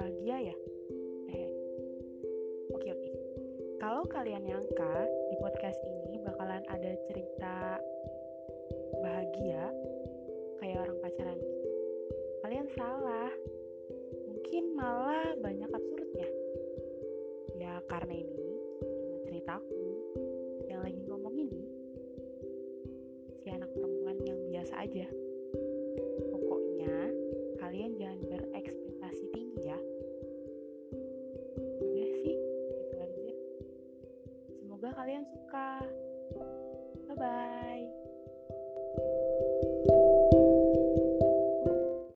bahagia ya? Eh, oke oke. Kalau kalian nyangka di podcast ini bakalan ada cerita bahagia kayak orang pacaran gitu, kalian salah. Mungkin malah banyak absurdnya. Ya karena ini cuma ceritaku yang lagi ngomong ini si anak perempuan yang biasa aja. Semoga kalian suka. Bye bye.